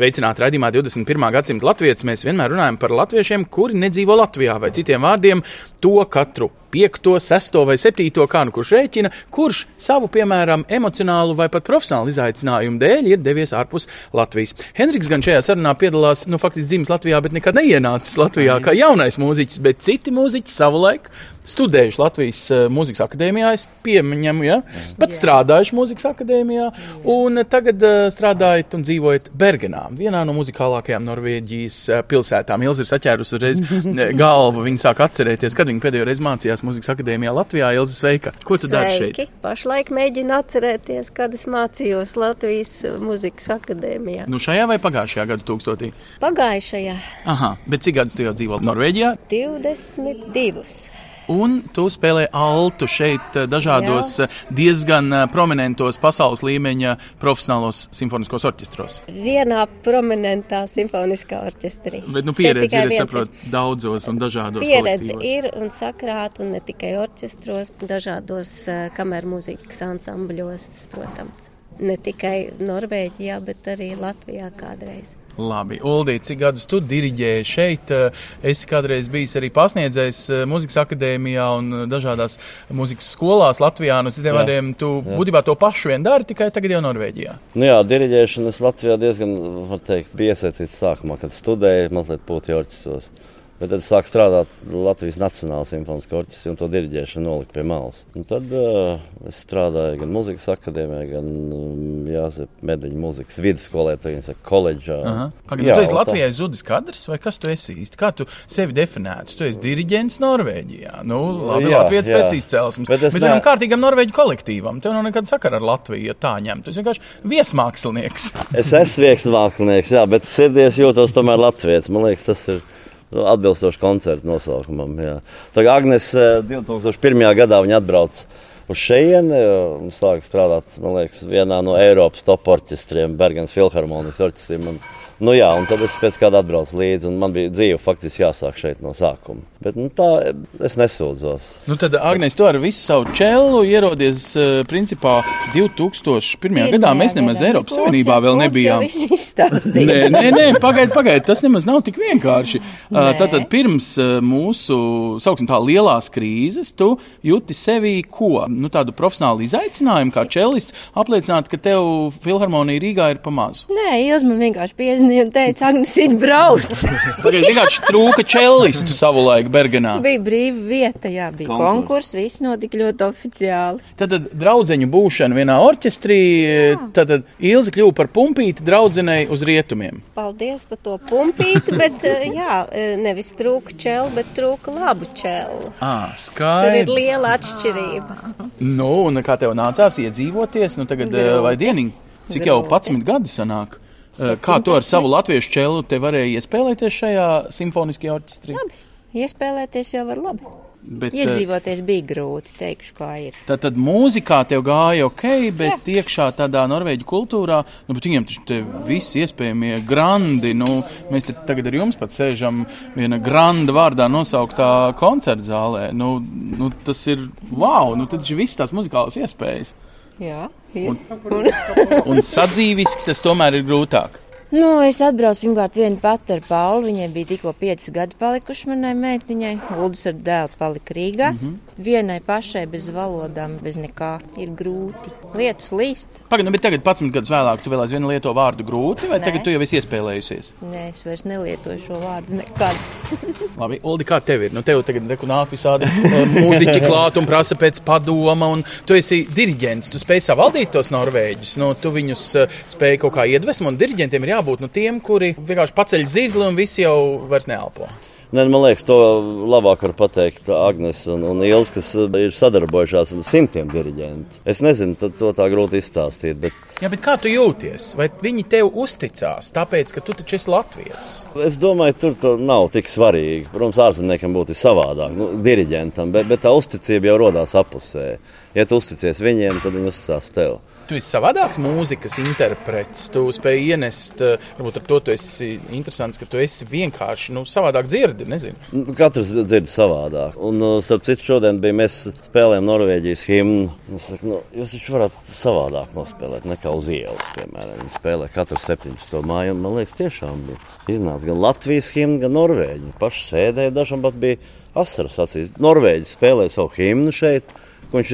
Sveicināti raidījumā 21. gadsimta latvijas. Mēs vienmēr runājam par latviešiem, kuri nedzīvo Latvijā, vai citiem vārdiem, to katru piekto, sesto vai septīto kānu, kurš rēķina, kurš savu, piemēram, emocionālu vai pat profesionālu izaicinājumu dēļ ir devies ārpus Latvijas. Henriks gan šajā sarunā piedalās, nu, faktiski dzimis Latvijā, bet nekad neienācis Latvijā kā jaunais mūziķis, bet citi mūziķi savulaik studējuši Latvijas uh, Mūzikas akadēmijā, es pieņemu, ja? pat strādājuši Mūzikas akadēmijā, un tagad uh, strādājat un dzīvojat Bergenā, vienā no muzikālākajām Norvēģijas uh, pilsētām. Ilza ir saķērusi uzreiz galvu, viņa sāk atcerēties, kad viņa pēdējo reizi mācījās Mūzikas akadēmijā Latvijā. Ilza, sveika! Ko tu dari šeit? Pašlaik mēģinu atcerēties, kad es mācījos Latvijas Mūzikas akadēmijā. Nu, šajā vai pagājušajā gadu tūkstotī? Pagājušajā Aha, bet cik gadus tu jau dzīvo Norvēģijā? 22. Un tu spēlē altu šeit eh, dažādos eh, diezgan eh, prominentos pasaules līmeņa profesionālos simfoniskos orķestros. Vienā prominentā simfoniskā orķestrī. Bet nu, pieredze ir, saprotu, daudzos un dažādos Pieredze ir un sakrāt, un ne tikai orķestros, dažādos kameru mūzikas ansambļos, protams. Ne tikai Norvēģijā, bet arī Latvijā kādreiz. Labi, Uldī, cik gadus tu diriģēji šeit? Eh, Esi kādreiz bijis arī pasniedzējis eh, muzikas akadēmijā un eh, dažādās muzikas skolās Latvijā. Nu, citiem Jā. vārdiem, tu būtībā to pašu vien dari, tikai tagad jau Norvēģijā. Nu jā, diriģēšana es Latvijā diezgan, var teikt, bija iesaistīts sākumā, kad studēju mazliet pūti orķestros. Bet tad sāk strādāt Latvijas Nacionālajā simfoniskā orķestrī un to diriģēšanu nolika pie malas. Un tad uh, es strādāju gan muzikas akadēmijā, gan um, Jāzep Medeņa muzikas vidusskolē, tā viņi saka, koledžā. Pagaidām, tu esi Latvijai zudis kadrs, vai kas tu esi īsti? Kā tu sevi definētu? Tu esi diriģents Norvēģijā. Nu, labi, Jā, Latvijas jā. pēc izcelsmes. Bet Bet, ne... kārtīgam norvēģu kolektīvam. Tev nav nekāda sakara ar Latviju, ja tā ņemt. Tu esi vienkārši viesmākslinieks. Es esmu viesmākslinieks, jā, bet sirdies jūtos tomēr Latvijas. Man liekas, tas ir atbilstoši koncertu nosaukumam. Jā. Tā kā Agnes eh, 2001. gadā viņa atbrauca uz šejieni un sāka strādāt, man liekas, vienā no Eiropas top orķestriem, Bergens Filharmonijas orķestriem. Un, nu jā, un tad es pēc kāda atbraucu līdzi, un man bija dzīve faktiski jāsāk šeit no sākuma. Bet nu, tā es nesūdzos. Nu, tad, Agnēs, tu ar visu savu čelu ierodies, uh, principā, 2001. gadā. Mēs nemaz Eiropas Savienībā vēl nebijām. Nē, nē, nē pagaidiet, pagaidiet. Tas nemaz nav tik vienkārši. Uh, Tātad pirms mūsu, sauksim tā, lielās krīzes, tu jūti sevi ko? Nu, tādu profesionālu izaicinājumu, kā čelists, apliecināt, ka tev filharmonija Rīgā ir pamazu. Nē, Ilz man vienkārši piezīmēja un teica, Agnes, it brauc. Pagaidiet, vienkārši trūka čelistu savulaik Bergenā. bija brīva vieta, jā, bija Konkurss. viss notika ļoti oficiāli. Tad, tad draudzeņu būšana vienā orķestrī, tad, tad Ilze kļuva par pumpīti draudzenei uz rietumiem. Paldies par to pumpīti, bet eh, jā, eh, nevis trūka čelu, bet trūka labu čelu. Ah, Tur ir skaidrs. liela atšķirība. Nu, un kā tev nācās iedzīvoties, nu tagad Grūti. eh, vai dienīgi, cik jau Grūti. 11 gadi sanāk? Eh, Kā tu ar savu latviešu čelu te varēji iespēlēties šajā simfoniskajā orķestrī? Labi. Iespēlēties jau var labi. Bet, eh, Iedzīvoties bija grūti, teikšu, kā ir. Tad, tad mūzikā tev gāja ok, bet Jā. iekšā tādā norvēģu kultūrā, nu, bet viņiem taču visi iespējamie grandi, nu, mēs te tagad ar jums pat sēžam viena granda vārdā nosauktā koncerta zālē. Nu, nu, tas ir wow, nu, tad viss tās muzikālas iespējas. Jā, ir. Un sadzīviski tas tomēr ir grūtāk. Nu, es atbraucu pirmkārt vienu pati ar Paulu. Viņai bija tikko 5 gadi palikuši manai meitiņai. Uldis ar dēlu palika Rīgā. Mm -hmm. Vienai pašai bez valodām, bez nekā ir grūti. Lietus līst. Pagaidām, nu, bet tagad, 11 gadus vēlāk, tu vēl aizvien lieto vārdu grūti, vai Nē. tagad tu jau esi iespēlējusies? Nē, es vairs nelietoju šo vārdu nekad. Labi, Uldi, kā tev ir? Nu, tev tagad reku nāk visādi eh, mūziķi klāt un prasa pēc padoma, un tu esi diriģents, tu spēj savaldīt tos norvēģus, nu, tu viņus eh, spēj kaut kā iedvesmot, un diriģentiem ir jābūt nu, tiem, kuri vienkārši paceļ zīzli un visi jau vairs neelpo. Ne, man liekas, to labāk var pateikt Agnēs un, un Ielas, kas uh, ir sadarbojušās ar simtiem diriģentu. Es nezinu, to tā grūti izstāstīt. Bet... Jā, bet kā tu jūties? Vai viņi tev uzticās, tāpēc, ka tu taču esi Latvijas? Es domāju, tur nav tik svarīgi. Protams, ārzemniekam būtu savādāk, nu, diriģentam, bet, bet tā uzticība jau rodās apusē. Ja tu uzticies viņiem, tad viņi uzticās tev tu esi savādāks mūzikas interprets. Tu spēj ienest, eh, varbūt ar to tu esi interesants, ka tu esi vienkārši nu, savādāk dzirdi. Nezinu. Nu, katrs dzird savādāk. Un, uh, starp citu, šodien bija mēs spēlējām Norvēģijas himnu. Es saku, nu, jūs taču varat savādāk nospēlēt nekā uz ielas, piemēram. Viņi spēlē katru 17. māju, man liekas, tiešām bija iznāca gan Latvijas himna, gan Norvēģija. Paši sēdēja, dažam pat bija asaras acīs. Norvēģi spēlēja savu himnu šeit ko viņš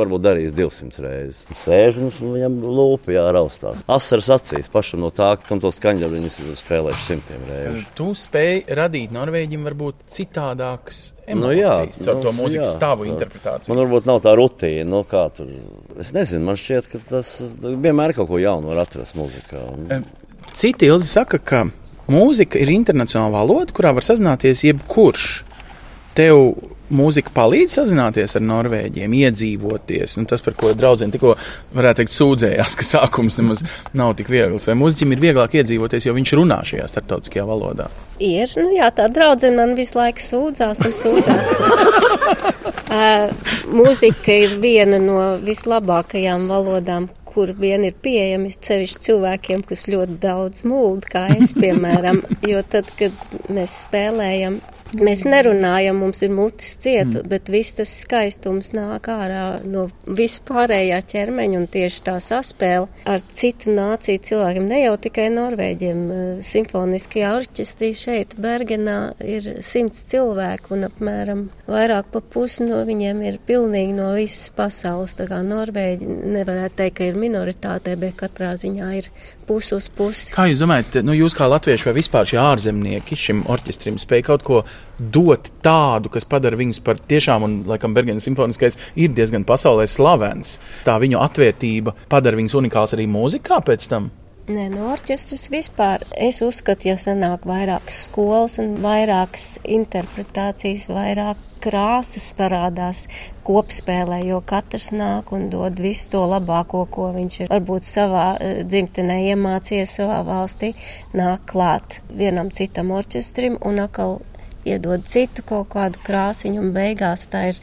varbūt darījis 200 reizes. Sēž un viņam lūpa jāraustās. Asaras acīs pašam no tā, kam to skaņu viņas spēlējuši simtiem reižu. Tu spēj radīt Norvēģim varbūt citādākas emocijas nu, jā, caur nu, to mūzikas jā, stāvu caur. interpretāciju. Man varbūt nav tā rutīna, nu, kā tur. Es nezinu, man šķiet, ka tas vienmēr kaut ko jaunu var atrast mūzikā. Citi ilgi saka, ka mūzika ir internacionāla valoda, kurā var sazināties jebkurš. Tev mūzika palīdz sazināties ar norvēģiem, iedzīvoties. Un tas, par ko draudzene tikko varētu teikt, sūdzējās, ka sākums nemaz nav tik viegls. Vai mūziķim ir vieglāk iedzīvoties, jo viņš runā šajā starptautiskajā valodā? Ir, nu jā, tā draudzene man visu laiku sūdzās un sūdzās. uh, mūzika ir viena no vislabākajām valodām, kur vien ir pieejami sevišķi cilvēkiem, kas ļoti daudz mūld, kā es, piemēram. Jo tad, kad mēs spēlējam Mēs nerunājam, mums ir mutis cieta, mm. bet viss tas skaistums nāk ārā no vispārējā ķermeņa un tieši tā saspēle ar citu nāciju cilvēkiem, ne jau tikai norvēģiem. Simfoniskajā orķestrī šeit Bergenā ir simts cilvēku un apmēram vairāk pa pusi no viņiem ir pilnīgi no visas pasaules. Tā kā norvēģi nevarētu teikt, ka ir minoritātē, bet katrā ziņā ir pusi uz pusi. Kā jūs domājat, nu jūs kā latvieši vai vispār šie ārzemnieki šim orķestrim spēj kaut ko dot tādu, kas padara viņus par tiešām, un laikam Bergenas simfoniskais ir diezgan pasaulē slavens. Tā viņu atvērtība padara viņus unikāls arī mūzikā pēc tam. Nē, no orķestras vispār. Es uzskatu, ja sanāk vairākas skolas un vairākas interpretācijas, vairāk krāsas parādās kopspēlē, jo katrs nāk un dod visu to labāko, ko viņš ir varbūt savā eh, dzimtenē iemācījies savā valstī, nāk klāt vienam citam orķestrim un atkal iedod citu kaut kādu krāsiņu un beigās tā ir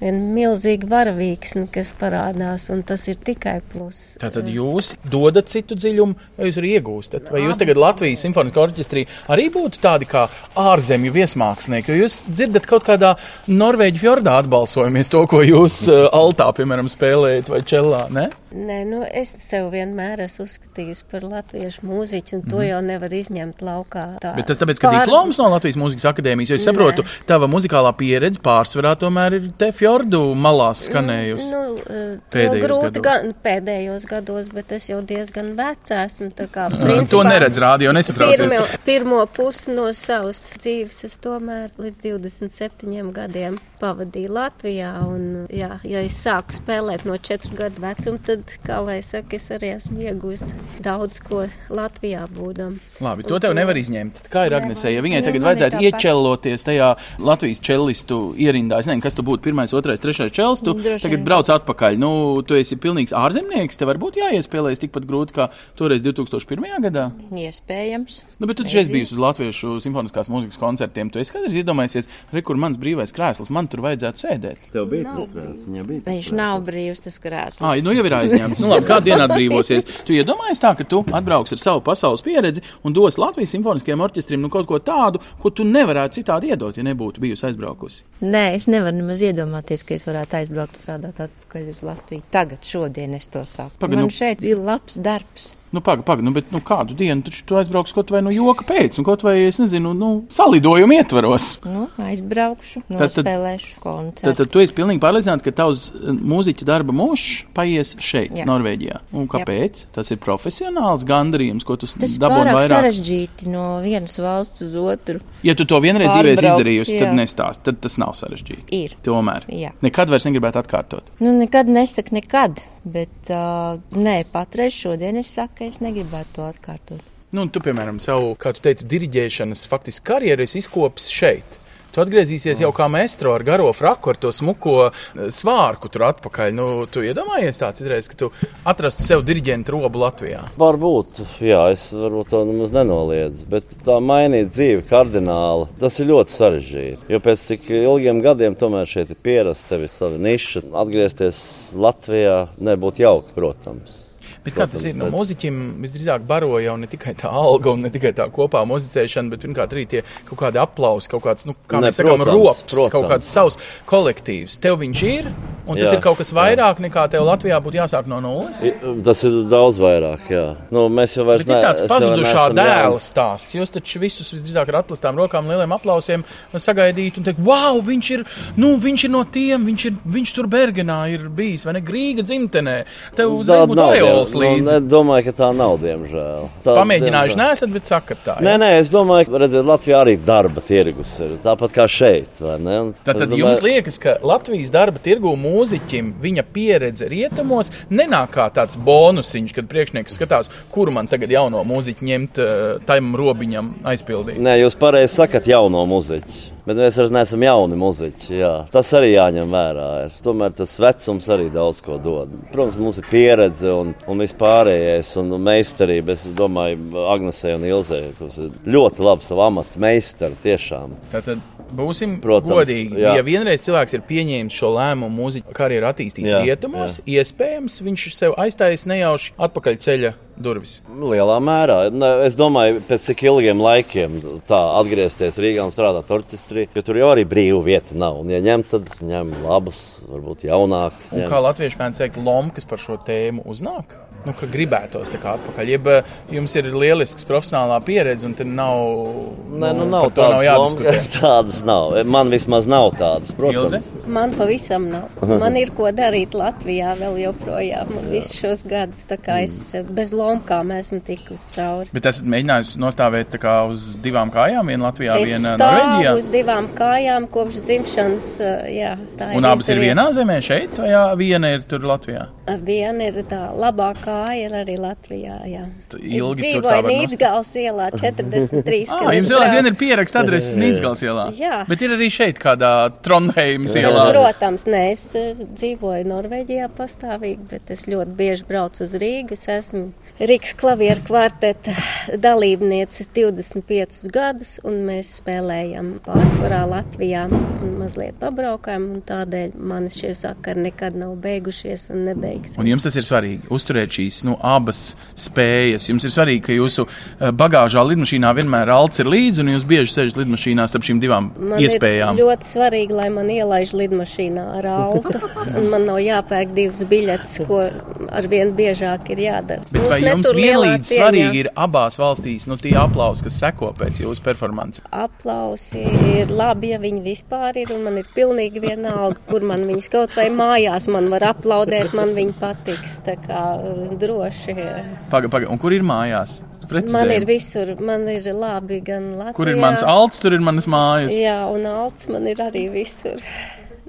viena milzīga varavīksne, kas parādās, un tas ir tikai pluss. Tātad jūs dodat citu dziļumu, vai jūs arī iegūstat? Vai jūs tagad Latvijas simfoniskā orķestrī arī būtu tādi kā ārzemju viesmākslinieki, jo jūs dzirdat kaut kādā Norvēģi fjordā atbalsojamies to, ko jūs uh, altā, piemēram, spēlējat vai čellā, ne? Nē, nu es sev vienmēr esmu uzskatījusi par latviešu mūziķu, un to mm. jau nevar izņemt laukā. Tā. Bet tas tāpēc, ka Pār... diploms no Latvijas mūzikas akadēmijas, jo es saprotu, Nē. tava muzikālā pieredze pārsvarā tomēr ir te fjordu malās skanējusi. Nu, eh, pēdējos grūti gados. Gan, pēdējos gados, bet es jau diezgan vecs esmu. Kā, principā, to neredz rādio, nesatraucies. Pirmo, pirmo pusi no savas dzīves es tomēr līdz 27 gadiem pavadīju Latvijā, un jā, ja es sāku spēlēt no 4 gadu vecuma, tad kā lai saka, es arī esmu iegūs daudz ko Latvijā būdam. Labi, to tev to... nevar izņemt. Kā ir Agnesē, ja viņai tagad vajadzētu iečeloties tajā Latvijas čelistu ierindā, es nezinu, kas tu būtu pirmais, otrais, trešais čels, tu Droši tagad brauc atpakaļ. Nu, tu esi pilnīgs ārzemnieks, tev varbūt jāiespēlējas tikpat grūti kā toreiz 2001. gadā. Iespējams. Nu, bet tu taču esi bijis uz Latviešu simfoniskās mūzikas koncertiem. Tu esi kādreiz iedomājies, re, kur mans brīvais krēsls, man tur vajadzētu sēdēt. Tev bija tas krēsls, viņa bija. Viņš nav brīvs tas krēsls. Ah, nu jau ir aizņemts. Nu, labi, kādu dienu atbrīvosies? Tu iedomājies tā, ka tu atbrauks ar savu pasaules pieredzi un dos Latvijas simfoniskajam orķestrim nu, kaut ko tādu, ko tu nevarētu citādi iedot, ja nebūtu bijusi aizbraukusi. Nē, es nevaru nemaz iedomāties, ka es varētu aizbraukt strādāt atpakaļ uz Latviju. Tagad, šodien es to saku. Paga, Man nu... šeit ir labs darbs. Nu, pagaidi, paga, nu, bet nu, kādu dienu taču tu aizbrauks kaut vai no joka pēc, un kaut vai, es nezinu, nu, salidojumu ietvaros. Nu, aizbraukšu, nospēlēšu koncertu. Tad, tad tu esi pilnīgi pārliecināta, ka tavs eh, mūziķa darba mūžs paies šeit, Jā. Norvēģijā. Un kāpēc? Jā. Tas ir profesionāls gandarījums, ko tu dabūji vairāk. Tas sarežģīti no vienas valsts uz otru. Ja tu to vienreiz dzīvē izdarījusi, tad nestāst, tad tas nav sarežģīti. Ir. Tomēr. Jā. Nekad vairs negribētu atkārtot. Nu, nekad nesaka nekad. Bet uh, nē, patreiz šodien es saku, ka es negribētu to atkārtot. Nu, tu, piemēram, savu, kā tu teici, diriģēšanas faktiski karjeru esi izkopis šeit. Tu atgriezīsies jau kā maestro ar garo fraku, ar to smuko eh, svārku tur atpakaļ. Nu, tu iedomājies tā citreiz, ka tu atrastu sev diriģentu robu Latvijā. Varbūt, jā, es varbūt to nemaz nenoliedzu, bet tā mainīt dzīvi kardināli, tas ir ļoti sarežģīti. Jo pēc tik ilgiem gadiem tomēr šeit ir pierasta tevi sava niša. Atgriezties Latvijā nebūtu jauki, protams. Bet kā tas ir? No mūziķiem visdrīzāk baro jau ne tikai tā alga un ne tikai tā kopā muzicēšana, bet pirmkārt arī tie kaut kādi aplausi, kaut kāds, nu, kā Ne, mēs sakām, protams, rops, protams. kaut kāds savs kolektīvs. Tev viņš ir, un tas Jā, ir kaut kas vairāk nekā tev Latvijā būtu jāsāk no nulles. Tas ir daudz vairāk, jā. Nu, mēs jau vairs Bet ir tāds pazudušā neesam dēla stāsts. Jūs taču visus visdrīzāk ar atklātām rokām, lieliem aplausiem sagaidīt un teikt, wow, viņš ir, nu, viņš ir no tiem, viņš, ir, viņš tur Bergenā ir bijis, vai ne, Grīga dzimtenē. Tev uzreiz Tāda būtu diem- līdzi. Nu, nedomāju, ka tā nav, diemžēl. Tā, Pamēģinājuši diemžēl. nesat, bet sakat tā. Nē, ja? nē, es domāju, ka redziet, Latvijā arī darba tirgus ir tāpat kā šeit. Un Tātad es domāju- jums liekas, ka Latvijas darba tirgu mūziķim viņa pieredze rietumos nenāk kā tāds bonusiņš, kad priekšnieks skatās, kuru man tagad jauno mūziķu ņemt uh, tam robiņam aizpildīt. Nē, jūs pareizi sakat, jauno muzeķi. Bet mēs vairs neesam jauni muzeķi. Jā. Tas arī jāņem vērā. Ir. Tomēr tas vecums arī daudz ko dod. Protams, mums ir pieredze un, un viss pārējais, un, meistarība. Es domāju, Agnesei un Ilzei, kas ir ļoti labi savu amatu meistari tiešām. Tātad būsim Protams, godīgi. jā. Ja vienreiz cilvēks ir pieņēmis šo lēmumu mūziķu karjeru attīstīt Jā, rietumos, iespējams, viņš sev aiztaisa nejauši atpakaļ ceļa durvis. Lielā mērā. Es domāju, pēc cik ilgiem laikiem tā atgriezties Rīgā un strādāt orķestrī, jo tur jau arī brīva vieta nav. Un, ja ņem, tad ņem labus, varbūt jaunākus. Kā latvieši mēdz teikt, lomkas par šo tēmu uznāk? Nu, ka gribētos tā kā atpakaļ. Jeb eh, jums ir lielisks profesionālā pieredze, un tad nav. Nē, nu, nav par to nav tādas lomas. Tādas nav. Man vismaz nav tādas. Ilze? Protams, Man pavisam nav. Man ir ko darīt Latvijā vēl joprojām. Un visus šos gadus es bez lomkām esmu tikusi cauri. Bet esat mēģinājis nostāvēt tā kā uz divām kājām, viena Latvijā, Es viena stāvu Norvēģijā. uz divām kājām kopš dzimšanas. uh, Jā, tā Un abas ir izdevies. vienā zemē šeit, vai jā, viena ir tur Latvijā? Viena ir tā labākā, ir arī Latvijā. Jā. Tu Es ilgi tur tā dzīvoju var Nīcgals ielā 43. Ah, es jums vēl aizvien ir pieraksts adrese Nīcgals ielā. Jā. Bet ir arī šeit kādā Trondheimas ielā. Protams, nē, es eh, dzīvoju Norvēģijā pastāvīgi, bet es ļoti bieži braucu uz Rīgu. Es esmu Rīgas klavieru kvarteta dalībniece 25 gadus, un mēs spēlējam pārsvarā Latvijā un mazliet pabraukājam, un tādēļ man šie sakari nekad nav beigušies un nebeigsies. Un jums tas ir svarīgi, uzturēt šīs nu, abas spējas. Jums ir svarīgi, ka jūsu eh, bagāžā lidmašīnā vienmēr alts ir līdzi, un jūs bieži sēžat lidmašīnā starp šīm divām Man iespējām. ļoti svarīgi, lai man ielaiž lidmašīnā ar autu, un man nav jāpērk divas biļetes, ko ar vien biežāk ir jādara. Bet Mūs vai jums vienlīdz svarīgi ir abās valstīs nu, tie aplausi, kas seko pēc jūsu performances? Aplausi ir labi, ja viņi vispār ir, un man ir pilnīgi vienalga, kur man viņas kaut vai mājās man var aplaudēt, man viņi patiks, tā kā droši. Pagaid, pagaid, un kur ir mājās? Man Precizējam. ir visur, man ir labi gan Latvijā. Kur ir mans alts, tur ir manas mājas. Jā, un alts man ir arī visur.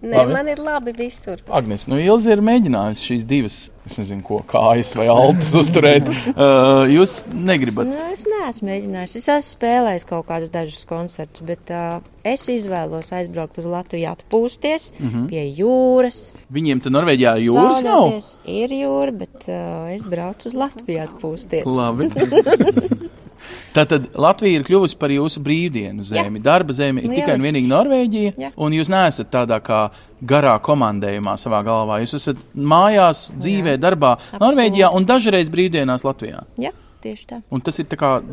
Nē, Labi. man ir labi visur. Agnes, nu Ilze ir mēģinājusi šīs divas, es nezinu, ko kājas vai altas uzturēt. Uh, jūs negribat. Nu, es neesmu mēģinājis. Es esmu spēlējis kaut kādus dažus koncertus, bet uh, es izvēlos aizbraukt uz Latviju, atpūsties mm Mhm. -hmm. pie jūras. Viņiem tur Norvēģijā jūras nav. saulēties. Ir jūra, bet uh, es braucu uz Latviju atpūsties. Labi. Tātad Latvija ir kļuvusi par jūsu brīvdienu zemi. Darba zeme ir Nu, tikai un lieliski. vienīgi Norvēģija. Jā. Un jūs neesat tādā kā garā komandējumā savā galvā. Jūs esat mājās, dzīvē, darbā Norvēģijā un dažreiz brīvdienās Latvijā. Jā, tieši tā. Un tas ir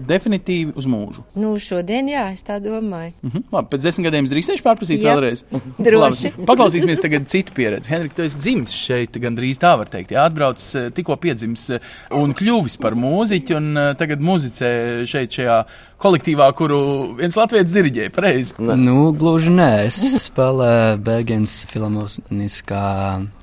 definitīvi uz mūžu. Nu, šodien, jā, es tā domāju. Mhm. Labi, pēc desmit gadiem drīkstēšu pārprasīt Jā. vēlreiz. Droši. Labi, Paklausīsimies tagad citu pieredzi. Henrik, tu esi dzimis šeit, gandrīz tā var teikt. Jā, atbraucis eh, tikko piedzimis eh, un kļuvis par mūziķu, un eh, tagad muzicē šeit šajā kolektīvā, kuru viens latviečs diriģē. Pareizi. Nu, gluži nē, es spēlēju Bergens filharmoniskā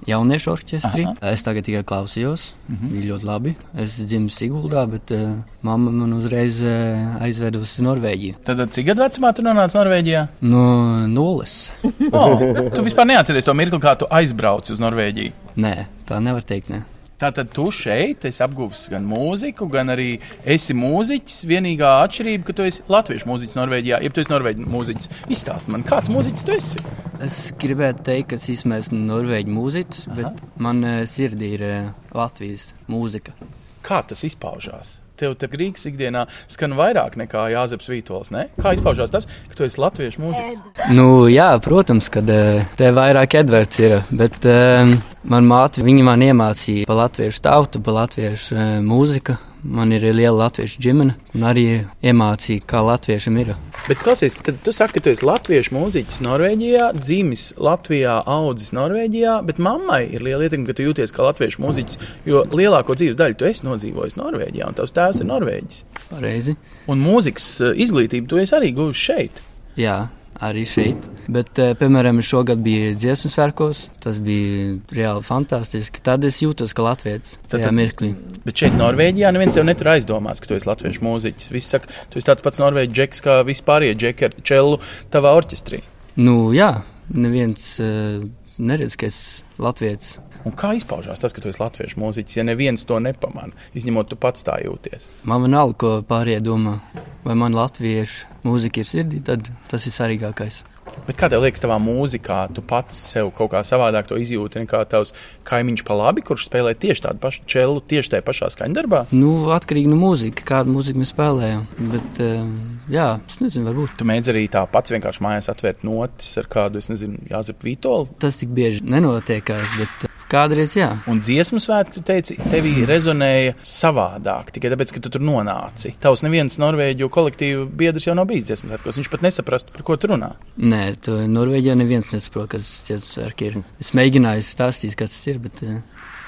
jauniešu orķestrī. Aha. Es tagad tikai klausījos, mm Mhm. -hmm. bija ļoti labi. Es dzimu Siguldā, bet uh, mamma man uzreiz uh, aizveda uz Norvēģiju. Tad cik gadu vecumā tu nonāci Norvēģijā? No nulles. Oh, tu vispār neatceries to mirkli, kā tu aizbrauci uz Norvēģiju. Nē, tā nevar teikt. Ne. Tātad tu šeit apguvis gan mūziku, gan arī esi mūziķis. Vienīgā atšķirība, ka tu esi latviešu mūziķis Norvēģijā, ja tu esi norvēģis mūziķis. Izstāst man, kāds mūziķis tu esi? Es gribētu teikt, ka es esmu norvēģis mūziķis, bet man eh, sirdī ir eh, Latvijas mūzika. Kā tas izpaužās? Tev te Rīgas ikdienā skan vairāk nekā Jāzeps Vītols. Ne? Kā izpaužās tas, ka tu esi latviešu mūziķis? Nu, jā, protams, ka eh, te vairāk Edvards ir, bet um, man māte, man iemācīja par latviešu tautu, par latviešu uh, mūziku. Man ir liela latviešu ģimene, un arī iemācīja, kā latviešam ir. Bet klausies, tad tu saki, ka tu esi latviešu mūziķis Norvēģijā, dzimis Latvijā, audzis Norvēģijā, bet mammai ir liela ietekme, ka tu jūties kā latviešu mūziķis, jo lielāko dzīves daļu tu esi nodzīvojis Norvēģijā, un tavs tēvs ir Norvēģis. Pareizi. Un mūzikas eh, izglītību tu esi arī guvis šeit. Jā, arī šeit. Bet, eh, piemēram, šogad bija dziesmu svētkos. Tas bija reāli fantastiski. Tad es jūtos kā latviečs tajā tad, mirklī. Bet šeit, Norvēģijā, neviens jau netur aizdomās, ka tu esi latviešu mūziķis. Visi saka, tu esi tāds pats norvēģis džeks kā vispārējie džeki ar čelu tavā orķestrī. Nu, jā, neviens uh, neredz, ka es latviečs. Un kā izpaužās tas, ka tu esi latviešu mūziķis, ja neviens to nepamanā, izņemot tu pats tā jūties? Man vienalga, ko pārējie domā. Vai man latviešu mūzika ir sirdī, tad tas ir svarīgākais. Bet kā tev liekas, tavā mūzikā tu pats sev kaut kā savādāk to izjūti nekā tavs kaimiņš pa labi, kurš spēlē tieši tādu pašu čelu, tieši tajā pašā skaņdarbā? Nu, atkarīgi no mūzikas, kādu mūziku mēs spēlējam. Bet, um, jā, es nezinu, varbūt. Tu mēdz arī tā pats vienkārši mājās atvērt notis ar kādu, es nezinu, Jāzep Vītolu? Tas tik bieži nenotiekās, bet Kādreiz jā. Un dziesmu svētki, tu teici, tevī rezonēja savādāk, tikai tāpēc, ka tu tur nonāci. Tavs neviens norvēģu kolektīvu biedrs jau nav bijis dziesmu svētkos. Viņš pat nesaprastu, par ko tu runā. Nē, tu Norvēģijā neviens nesaprot, kas dziesmu svētki ir. Es mēģināju stāstīt, kas tas ir, bet uh,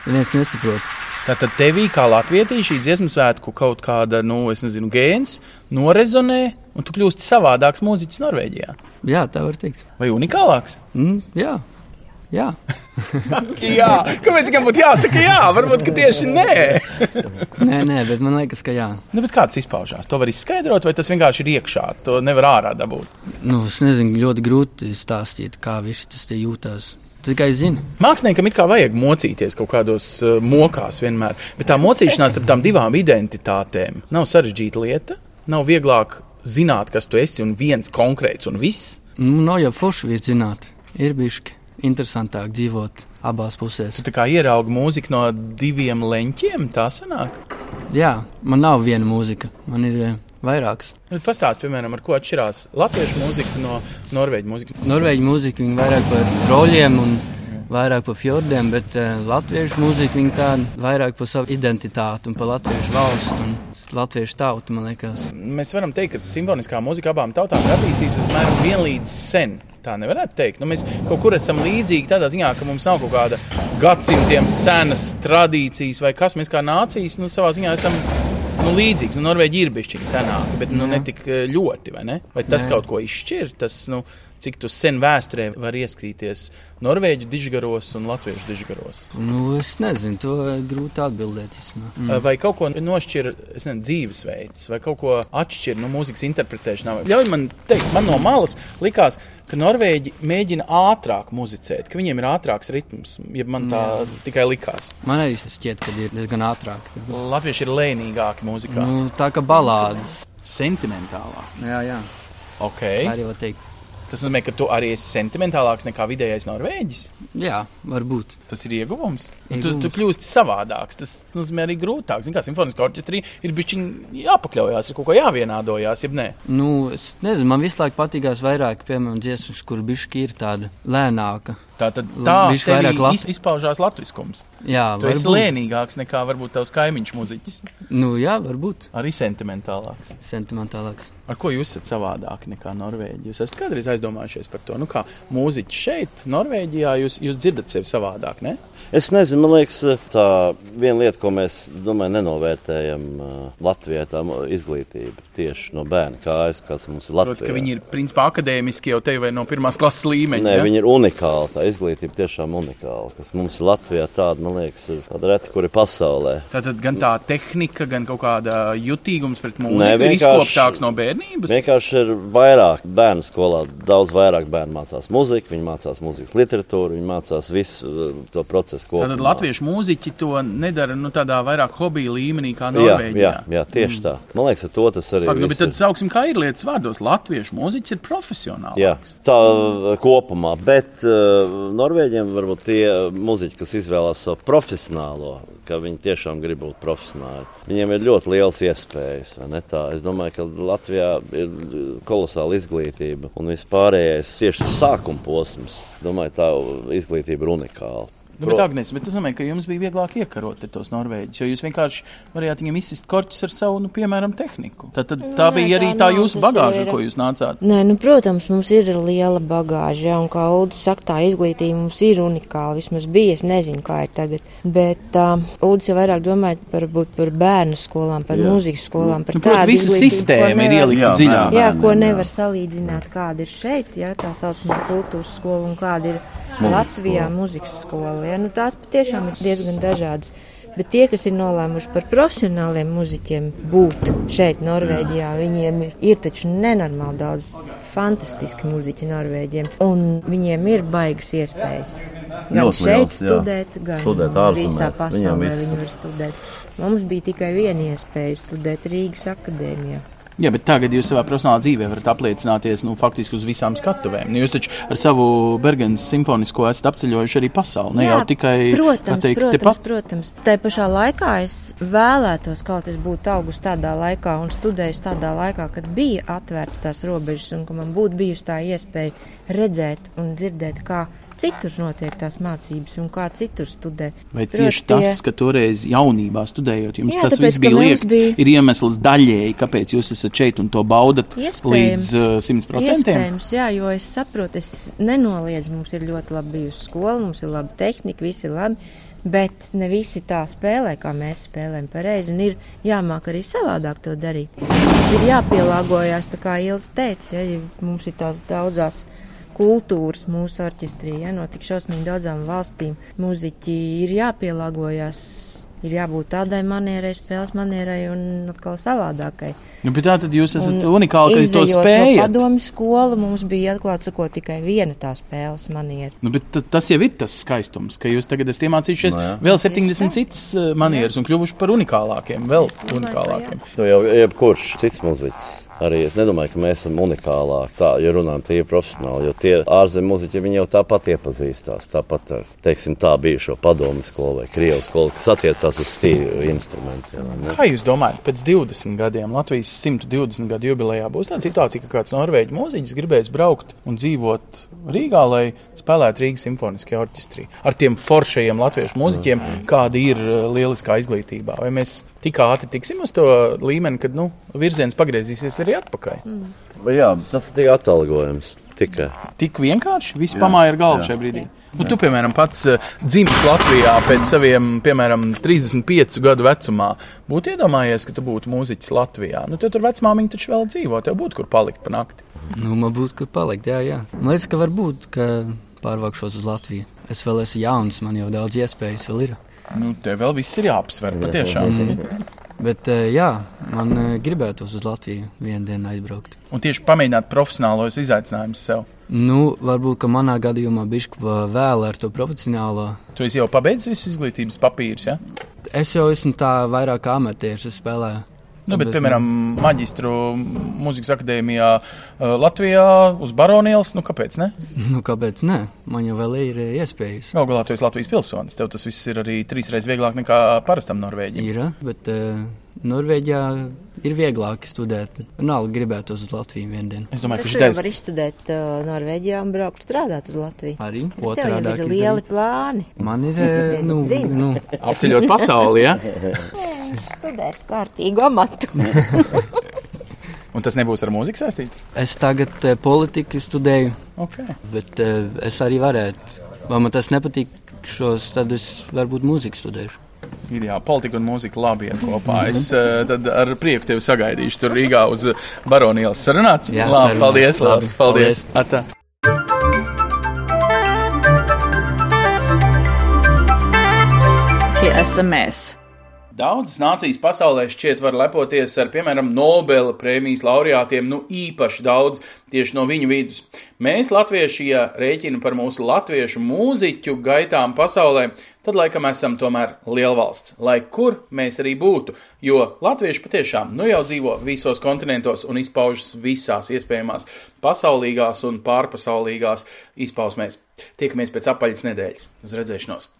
neviens nesaprot. Tātad tevī kā latvietī šī dziesmu svētku kaut kāda, nu, es nezinu, gēns norezonē, un tu kļūsti savādāks mūziķis Norvēģijā. Jā, tā var teikt. Vai unikālāks? Mm, jā. Jā, Saki, jā. Kāpēc gan būtu jāsaka, jā? Varbūt tieši nē. nē, nē, bet man liekas, ka jā. Nu, kā tas izpaužās? To var izskaidrot, vai tas vienkārši ir iekšā? To nevar ārā dabūt. Nu, es nezinu, ļoti grūti stāstīt, kā viņš tas jūtas. Tikai zinu. Māksliniekam it kā vajag mocīties kaut kādos uh, mokās vienmēr, bet tā mocīšanās starp tām divām identitātēm nav sarežģīta lieta. Nav vieglāk zināt, kas tu esi un viens konkrēts un viss. Nu, nav jau forši zināt, ir bišķi interesantāk dzīvot abās pusēs. Tu kā ieraugi mūziku no diviem leņķiem, tā sanāk? Jā, man nav viena mūzika, man ir eh, vairākas. Pastāstiet, piemēram, ar ko atšķirās latviešu mūzika no norvēģu mūzikas. Norvēģu mūzika vairāk par troļļiem un vairāk par fjordiem, bet uh, latviešu mūzika viņa tāda vairāk par savu identitāti un par latviešu valstu un latviešu tautu, man liekas. Mēs varam teikt, ka simfoniskā mūzika abām tautām ir attīstījusies apmēram vienlīdz sen. Tā nevarētu teikt. Nu, mēs kaut kur esam līdzīgi tādā ziņā, ka mums nav kaut kāda gadsimtiem senas tradīcijas vai kas mēs kā nācijas nu, savā ziņā esam nu, līdzīgs. Nu, Norvēģija ir bijusi senāka, bet nu, ne tik eh, ļoti. Vai, ne? vai tas Jā. kaut ko izšķir? Tas, nu, cik tu sen vēsturē var ieskrīties norvēģu dižgaros un latviešu dižgaros? Nu, es nezinu, to grūti atbildēt. Mm. Vai kaut ko nošķir nezinu, dzīvesveids, vai kaut ko atšķir no mūzikas interpretēšanā? Ļauj man teikt, man no malas likās, ka norvēģi mēģina ātrāk muzicēt, ka viņiem ir ātrāks ritms, ja man tā Jā. tikai likās. Man arī šķiet, ka ir diezgan ātrāk. Latvieši ir lēnīgāki mūzikā. Nu, tā kā balādes. Sentimentālāk. Jā, jā. Okay. Tā arī var teikt. Tas nozīmē, ka tu arī esi sentimentālāks nekā vidējais norvēģis. Jā, varbūt. Tas ir ieguvums. ieguvums. Tu, tu kļūsti savādāks. Tas nozīmē arī grūtāk. Zini, kā simfoniskā orķestrī ir bijis jāpakļaujas, ir kaut kā jāvienādojās, jeb nē. Nu, es nezinu, man visu laiku patīkās vairāk, piemēram, dziesmas, kur bišķi ir tāda lēnāka. Tā tad tā vairāk lat... izpaužās latviskums. Jā, tu varbūt. esi lēnīgāks nekā varbūt tavs kaimiņš muziķis. Nu, jā, varbūt. Arī sentimentālāks. Sentimentālāks. Ar ko jūs esat savādāki nekā Norvēģija? Jūs esat kādreiz aizdomājušies par to, nu kā mūziķis šeit, Norvēģijā, jūs, jūs dzirdat sevi savādāk, ne? Es nezinu, man liekas, tā viena lieta, ko mēs domāju, nenovērtējam Latvijā, tā izglītība tieši no bērna kājas, kas mums ir Latvijā. Protams, ka viņi ir principā akadēmiski jau te vai no pirmās klases līmeņa. Nē, ja? viņi ir unikāli, tā izglītība tiešām unikāla, kas mums ir Latvijā tāda, man liekas, ir tāda reta, kur ir pasaulē. Tātad gan tā tehnika, gan kaut kāda jutīgums pret mūziku Nē, ir izkoptāks no bērnības? Vienkārši ir vairāk bērnu skolā. Daudz vairāk bērnu mācās muziku, viņi mācās mūzikas literatūru, viņi mācās visu uh, to procesu kopumā. Tātad latviešu mūziķi to nedara nu, tādā vairāk hobija līmenī kā Norvēģijā. Jā, jā, jā tieši mm. tā. Man liekas, ar to tas arī Fakt, nu, bet tad sauksim, kā ir lietas vārdos. Latviešu mūziķis ir profesionāls. Jā, tā uh, kopumā, bet uh, Norvēģiem varbūt tie muzeķi, kas izvēlās savu profesionālo, ka viņi tiešām grib būt profesionāli. Viņiem ir ļoti liels iespējas. Es domāju, ka Latvijā ir kolosāla izglītība un vispārējais tieši sākuma posms. Domāju, tā izglītība ir unikāla. Nu, bet, Agnes, bet tas nozīmē, ka jums bija vieglāk iekarot tos norvēģus, jo jūs vienkārši varējāt viņiem izsist korķus ar savu, nu, piemēram, tehniku. Tad, tad tā Nē, bija arī tā, tā jūsu bagāža, ir... ko jūs nācāt. Nē, nu, protams, mums ir liela bagāža, ja, un kā Ulris saka, tā izglītība mums ir unikāla. Vismaz bija, es nezinu, kā ir tagad. Bet uh, Ulris jau vairāk domāja par, par bērnu skolām, par jā. mūzikas skolām, par nu, tādu visa sistēma ir ielikta dziļāk. Jā, ko nevar salīdzināt, kāda ir šeit, ja, tā saucamā kultūras skola un kāda ir Latvijā mūzikas skola. Ja? Nu, tās patiešām ir diezgan dažādas. Bet tie, kas ir nolēmuši par profesionāliem muzeķiem būt šeit, Norvēģijā, viņiem ir, ir taču nenormāli daudz fantastiski muzeķi Norvēģiem. Un viņiem ir baigas iespējas. Gan Ļoti šeit liels, studēt, gan studēt visā pasaulē viņi var studēt. Mums bija tikai viena iespēja studēt Rīgas akadēmijā. Jā, bet tagad jūs savā profesionālā dzīvē varat apliecināties nu, faktiski uz visām skatuvēm. Nu, jūs taču ar savu Bergenas simfonisko esat apceļojuši arī pasauli. Ne Jā, jau tikai protams, teikt, protams, tepat. protams. Tā pašā laikā es vēlētos kaut kas būt augus tādā laikā un studējis tādā laikā, kad bija atvērts tās robežas un ka man būtu bijusi tā iespēja redzēt un dzirdēt, kā citur notiek tās mācības un kā citur studē. Vai tieši Proti, tas, ka toreiz jaunībā studējot, jums jā, tas tāpēc, viss bija liekts, bija... ir iemesls daļēji, kāpēc jūs esat šeit un to baudat iespējams, līdz uh, 100%? Iespējams, jā, jo es saprotu, es nenoliedzu, mums ir ļoti labi bijusi skola, mums ir laba tehnika, viss ir labi. Bet ne visi tā spēlē, kā mēs spēlējam pareizi, un ir jāmāk arī savādāk to darīt. Ir jāpielāgojas, tā kā Ielas teica, ja, mums ir tās daudzās uh, kultūras mūsu orķestrī, ja, no tik šausmīgi daudzām valstīm. Mūziķi ir jāpielāgojas, ir jābūt tādai manierai, spēles manierai un atkal savādākai. Nu, bet tā tad jūs esat un unikāli, ka to spējat. No padomu skola mums bija atklāt sakot tikai viena tā spēles maniera. Nu, bet tas jau ir tas skaistums, ka jūs tagad esat iemācījušies no, jā. vēl 70 citas uh, manieras un kļuvuši par unikālākiem, vēl unikālākiem. Nu, jau jebkurš cits muziķis. Arī es nedomāju, ka mēs esam unikālāki. Tā, ja runājam, tie ir profesionāli, jo tie ārzemju muzeķi jau tāpat iepazīstās. Tāpat ar, teiksim, tā bijušo padomu skolu vai krievu skolu, kas attiecās uz stīvu instrumentiem. Kā jūs domājat, pēc 20 gadiem Latvijas 120 gadu jubilejā būs tāda situācija, ka kāds norvēģis mūziķis gribēs braukt un dzīvot Rīgā, lai spēlētu Rīgas simfoniskajā orķestrī. Ar tiem foršajiem latviešu mūziķiem, mm. kāda ir uh, lieliskā izglītībā. Vai mēs tik ātri tiksim uz to līmeni, kad nu, virziens pagriezīsies arī atpakaļ? Mm. Jā, tas ir tik atalgojums. Tikai. Tik vienkārši viss pamāja ar galvu šajā brīdī. Nu, tu, piemēram, pats uh, dzimis Latvijā pēc saviem, piemēram, 35 gadu vecumā. Būtu iedomājies, ka tu būtu mūziķis Latvijā. Nu, tur vecmāmiņa taču vēl dzīvo, tev būtu kur palikt pa nakti. Nu, man būtu kur palikt, jā, jā. Man liekas, ka varbūt, ka pārvākšos uz Latviju. Es vēl esmu jauns, man jau daudz iespējas vēl ir. Nu, tev vēl viss ir jāapsver patiešām. Mm. Bet, eh, jā, man eh, gribētos uz Latviju vienu dienu aizbraukt. Un tieši pamēģināt profesionālos izaicinājumus sev. Nu, varbūt, ka manā gadījumā bija vēl ar to profesionālo. Tu jau pabeidzi visu izglītības papīrus, ja? Es jau esmu tā vairāk amatieris, es spēlēju Nu, bet, piemēram, maģistru mūzikas akadēmijā Latvijā uz Baronielas, nu kāpēc ne? Nu, kāpēc ne? Man jau vēl ir iespējas. Galu galā tu esi Latvijas pilsonis. Tev tas viss ir arī trīsreiz vieglāk nekā parastam Norvēģim. Ir, bet uh, Norvēģijā ir vieglāk studēt. Vienalga gribētu uz Latviju vienu dienu. Es domāju, ka šis dēļ var izstudēt uh, Norvēģijā un braukt strādāt uz Latviju. Arī otrādi. Ir lieli darīt. plāni. Man ir, nu, nu. apceļot pasauli, ja? Studēs kārtīgu amatu. Un tas nebūs ar mūziku saistīts? Es tagad uh, politiku studēju. Okay. Bet uh, es arī varētu. Vai man tas nepatīk šos, tad es varbūt mūziku studēšu. Jā, politika un mūzika labi iet kopā. Es uh, tad ar prieku tevi sagaidīšu tur Rīgā uz Baronielas sarunāts. Jā, labi, paldies, labi, paldies. paldies. Atā. Šie esam mēs. Daudzas nācijas pasaulē šķiet var lepoties ar, piemēram, Nobela prēmijas laureātiem, nu īpaši daudz tieši no viņu vidus. Mēs, latvieši, ja rēķina par mūsu latviešu mūziķu gaitām pasaulē, tad laikam esam tomēr lielvalsts, lai kur mēs arī būtu, jo latvieši patiešām nu jau dzīvo visos kontinentos un izpaužas visās iespējamās pasaulīgās un pārpasaulīgās izpausmēs. Tiekamies pēc apaļas nedēļas. Uz redzēšanos!